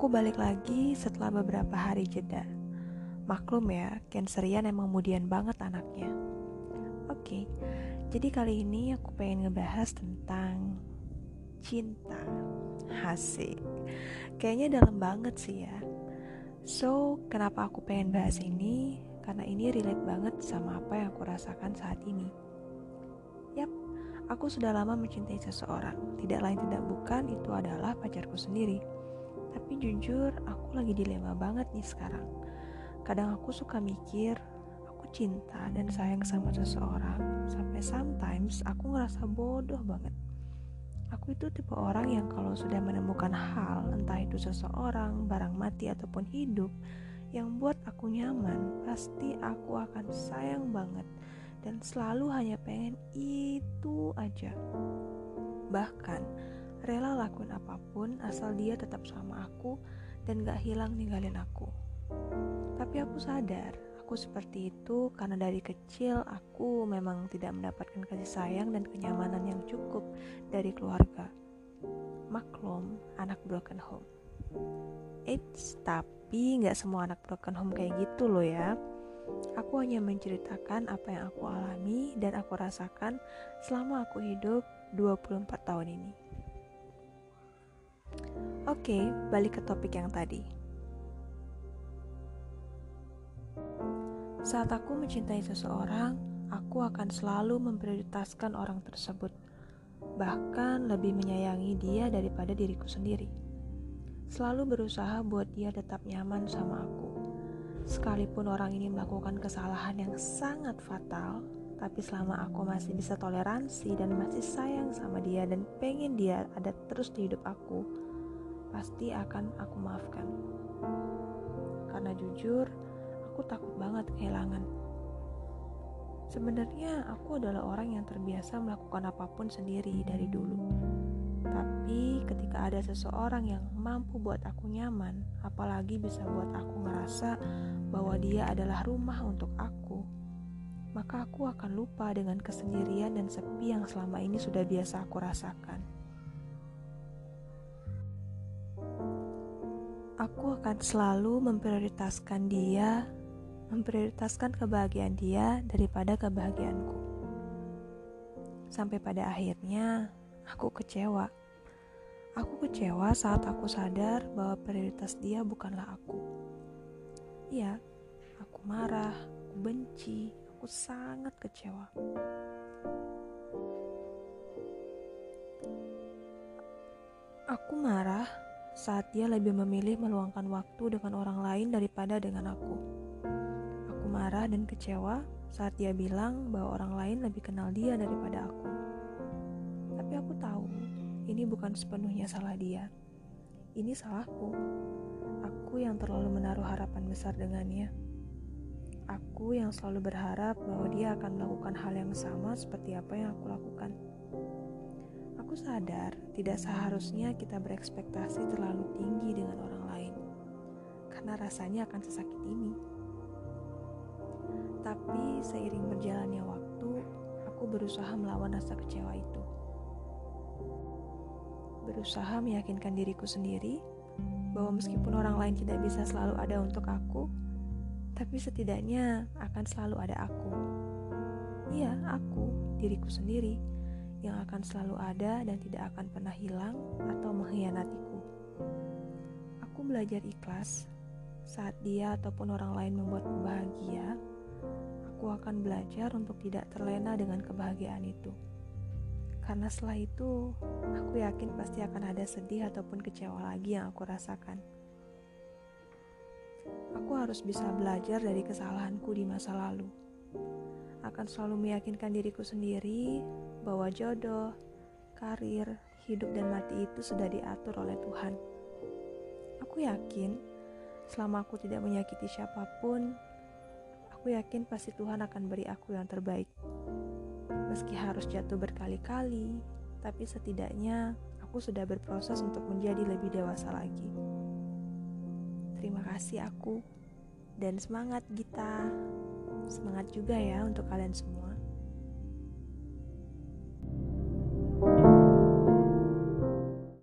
Aku balik lagi setelah beberapa hari jeda. Maklum ya, Cancerian emang mudian banget anaknya. Oke, jadi kali ini aku pengen ngebahas tentang cinta. Asik. Kayaknya dalam banget sih ya. So, kenapa aku pengen bahas ini? Karena ini relate banget sama apa yang aku rasakan saat ini. Yap, aku sudah lama mencintai seseorang. Tidak lain tidak bukan itu adalah pacarku sendiri tapi jujur, aku lagi dilema banget nih sekarang. Kadang aku suka mikir, aku cinta dan sayang sama seseorang, sampai sometimes aku ngerasa bodoh banget. Aku itu tipe orang yang kalau sudah menemukan hal, entah itu seseorang, barang mati ataupun hidup, yang buat aku nyaman, pasti aku akan sayang banget dan selalu hanya pengen itu aja. Bahkan, rela lakuin apa pun asal dia tetap sama aku dan gak hilang ninggalin aku. Tapi aku sadar, aku seperti itu karena dari kecil aku memang tidak mendapatkan kasih sayang dan kenyamanan yang cukup dari keluarga. Maklum, anak broken home. Eits, tapi gak semua anak broken home kayak gitu loh ya. Aku hanya menceritakan apa yang aku alami dan aku rasakan selama aku hidup 24 tahun ini. Oke, balik ke topik yang tadi. Saat aku mencintai seseorang, aku akan selalu memprioritaskan orang tersebut, bahkan lebih menyayangi dia daripada diriku sendiri. Selalu berusaha buat dia tetap nyaman sama aku. Sekalipun orang ini melakukan kesalahan yang sangat fatal, tapi selama aku masih bisa toleransi dan masih sayang sama dia dan pengen dia ada terus di hidup aku, pasti akan aku maafkan. Karena jujur, aku takut banget kehilangan. Sebenarnya aku adalah orang yang terbiasa melakukan apa pun sendiri dari dulu. Tapi ketika ada seseorang yang mampu buat aku nyaman, apalagi bisa buat aku ngerasa bahwa dia adalah rumah untuk aku, maka aku akan lupa dengan kesendirian dan sepi yang selama ini sudah biasa aku rasakan. aku akan selalu memprioritaskan dia, memprioritaskan kebahagiaan dia daripada kebahagiaanku. Sampai pada akhirnya, aku kecewa. Aku kecewa saat aku sadar bahwa prioritas dia bukanlah aku. Iya, aku marah, aku benci, aku sangat kecewa. Aku marah saat dia lebih memilih meluangkan waktu dengan orang lain daripada dengan aku. Aku marah dan kecewa saat dia bilang bahwa orang lain lebih kenal dia daripada aku. Tapi aku tahu ini bukan sepenuhnya salah dia. Ini salahku. Aku yang terlalu menaruh harapan besar dengannya. Aku yang selalu berharap bahwa dia akan melakukan hal yang sama seperti apa yang aku lakukan. Aku sadar tidak seharusnya kita berekspektasi terlalu tinggi dengan orang lain, karena rasanya akan sesakit ini. Tapi seiring berjalannya waktu, aku berusaha melawan rasa kecewa itu. Berusaha meyakinkan diriku sendiri bahwa meskipun orang lain tidak bisa selalu ada untuk aku, tapi setidaknya akan selalu ada aku. Iya, aku, diriku sendiri yang akan selalu ada dan tidak akan pernah hilang atau mengkhianatiku. Aku belajar ikhlas saat dia ataupun orang lain membuatku bahagia. Aku akan belajar untuk tidak terlena dengan kebahagiaan itu. Karena setelah itu, aku yakin pasti akan ada sedih ataupun kecewa lagi yang aku rasakan. Aku harus bisa belajar dari kesalahanku di masa lalu akan selalu meyakinkan diriku sendiri bahwa jodoh, karir, hidup dan mati itu sudah diatur oleh Tuhan. Aku yakin selama aku tidak menyakiti siapa pun, aku yakin pasti Tuhan akan beri aku yang terbaik. Meski harus jatuh berkali-kali, tapi setidaknya aku sudah berproses untuk menjadi lebih dewasa lagi. Terima kasih aku dan semangat Gita. Semangat juga ya untuk kalian semua.